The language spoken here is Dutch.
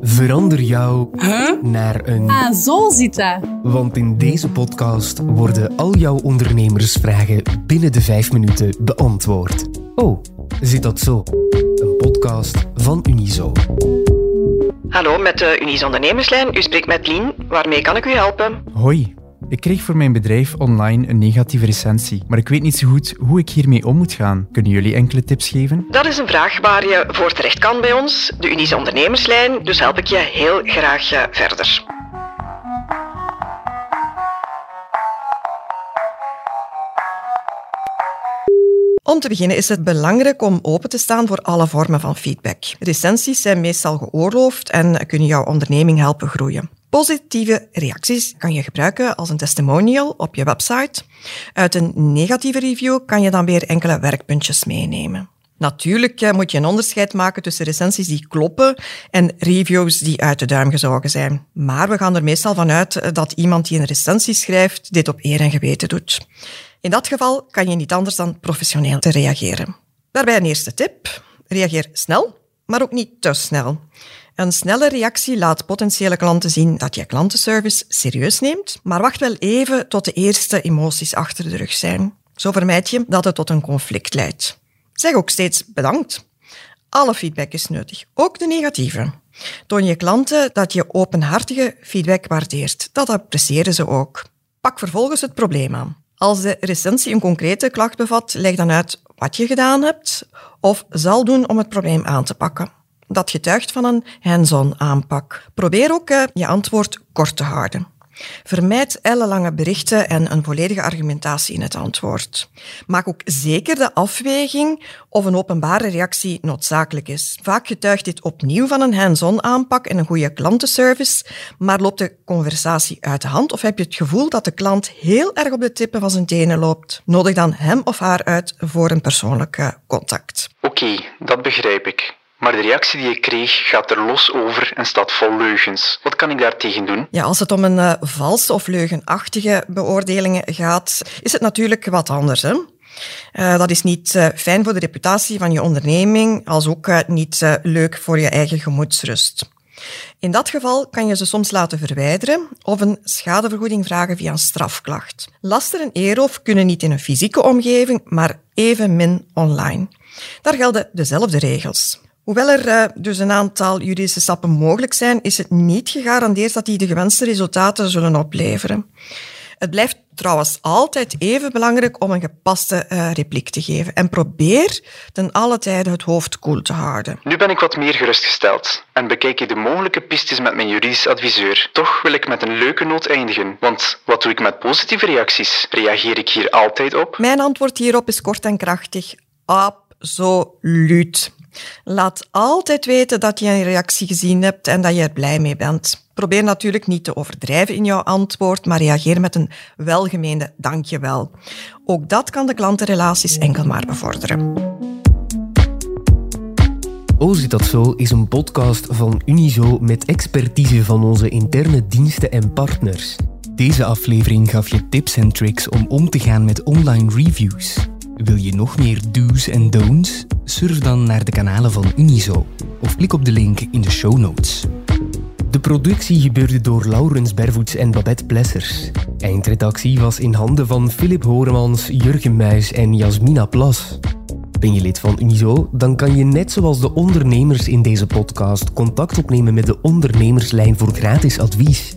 Verander jou naar een... Ah, zo zit dat. Want in deze podcast worden al jouw ondernemersvragen binnen de vijf minuten beantwoord. Oh, zit dat zo? Een podcast van Unizo. Hallo, met de Unies Ondernemerslijn. U spreekt met Lien. Waarmee kan ik u helpen? Hoi. Ik kreeg voor mijn bedrijf online een negatieve recensie, maar ik weet niet zo goed hoe ik hiermee om moet gaan. Kunnen jullie enkele tips geven? Dat is een vraag waar je voor terecht kan bij ons, de Unies Ondernemerslijn. Dus help ik je heel graag eh, verder. Om te beginnen is het belangrijk om open te staan voor alle vormen van feedback. Recensies zijn meestal geoorloofd en kunnen jouw onderneming helpen groeien. Positieve reacties kan je gebruiken als een testimonial op je website. Uit een negatieve review kan je dan weer enkele werkpuntjes meenemen. Natuurlijk eh, moet je een onderscheid maken tussen recensies die kloppen en reviews die uit de duim gezogen zijn. Maar we gaan er meestal vanuit eh, dat iemand die een recensie schrijft dit op eer en geweten doet. In dat geval kan je niet anders dan professioneel te reageren. Daarbij een eerste tip. Reageer snel, maar ook niet te snel. Een snelle reactie laat potentiële klanten zien dat je klantenservice serieus neemt, maar wacht wel even tot de eerste emoties achter de rug zijn. Zo vermijd je dat het tot een conflict leidt. Zeg ook steeds bedankt. Alle feedback is nuttig, ook de negatieve. Toon je klanten dat je openhartige feedback waardeert. Dat appreciëren ze ook. Pak vervolgens het probleem aan. Als de recensie een concrete klacht bevat, leg dan uit wat je gedaan hebt of zal doen om het probleem aan te pakken. Dat getuigt van een hands-on aanpak. Probeer ook uh, je antwoord kort te houden. Vermijd ellenlange berichten en een volledige argumentatie in het antwoord. Maak ook zeker de afweging of een openbare reactie noodzakelijk is. Vaak getuigt dit opnieuw van een hands-on aanpak en een goede klantenservice, maar loopt de conversatie uit de hand of heb je het gevoel dat de klant heel erg op de tippen van zijn tenen loopt? Nodig dan hem of haar uit voor een persoonlijk contact. Oké, dat begrijp ik. Maar de reactie die ik kreeg gaat er los over en staat vol leugens. Wat kan ik daartegen doen? Ja, als het om een uh, valse of leugenachtige beoordelingen gaat, is het natuurlijk wat anders. Hè? Uh, dat is niet uh, fijn voor de reputatie van je onderneming, als ook niet leuk voor je eigen gemoedsrust. In dat geval kan je ze soms laten verwijderen of een schadevergoeding vragen via een strafklacht. Laster en eeroof kunnen niet in een fysieke omgeving, maar evenmin online. Daar gelden dezelfde regels. Hoewel er uh, dus een aantal juridische stappen mogelijk zijn, is het niet gegarandeerd dat die de gewenste resultaten zullen opleveren. Het blijft trouwens altijd even belangrijk om een gepaste uh, repliek te geven. En probeer ten alle tijde het hoofd koel te houden. Nu ben ik wat meer gerustgesteld en bekijk ik de mogelijke pistes met mijn juridisch adviseur. Toch wil ik met een leuke noot eindigen. Want wat doe ik met positieve reacties? Reageer ik hier altijd op? Mijn antwoord hierop is kort en krachtig. Absoluut. Laat altijd weten dat je een reactie gezien hebt en dat je er blij mee bent. Probeer natuurlijk niet te overdrijven in jouw antwoord, maar reageer met een welgemeende dankjewel. Ook dat kan de klantenrelaties enkel maar bevorderen. Oh, zit dat zo is een podcast van Unizo met expertise van onze interne diensten en partners. Deze aflevering gaf je tips en tricks om om te gaan met online reviews. Wil je nog meer do's en don'ts? Surf dan naar de kanalen van Unizo of klik op de link in de show notes. De productie gebeurde door Laurens Bervoets en Babette Plessers. Eindredactie was in handen van Philip Horemans, Jurgen Muis en Jasmina Plas. Ben je lid van Unizo? Dan kan je net zoals de ondernemers in deze podcast contact opnemen met de ondernemerslijn voor gratis advies.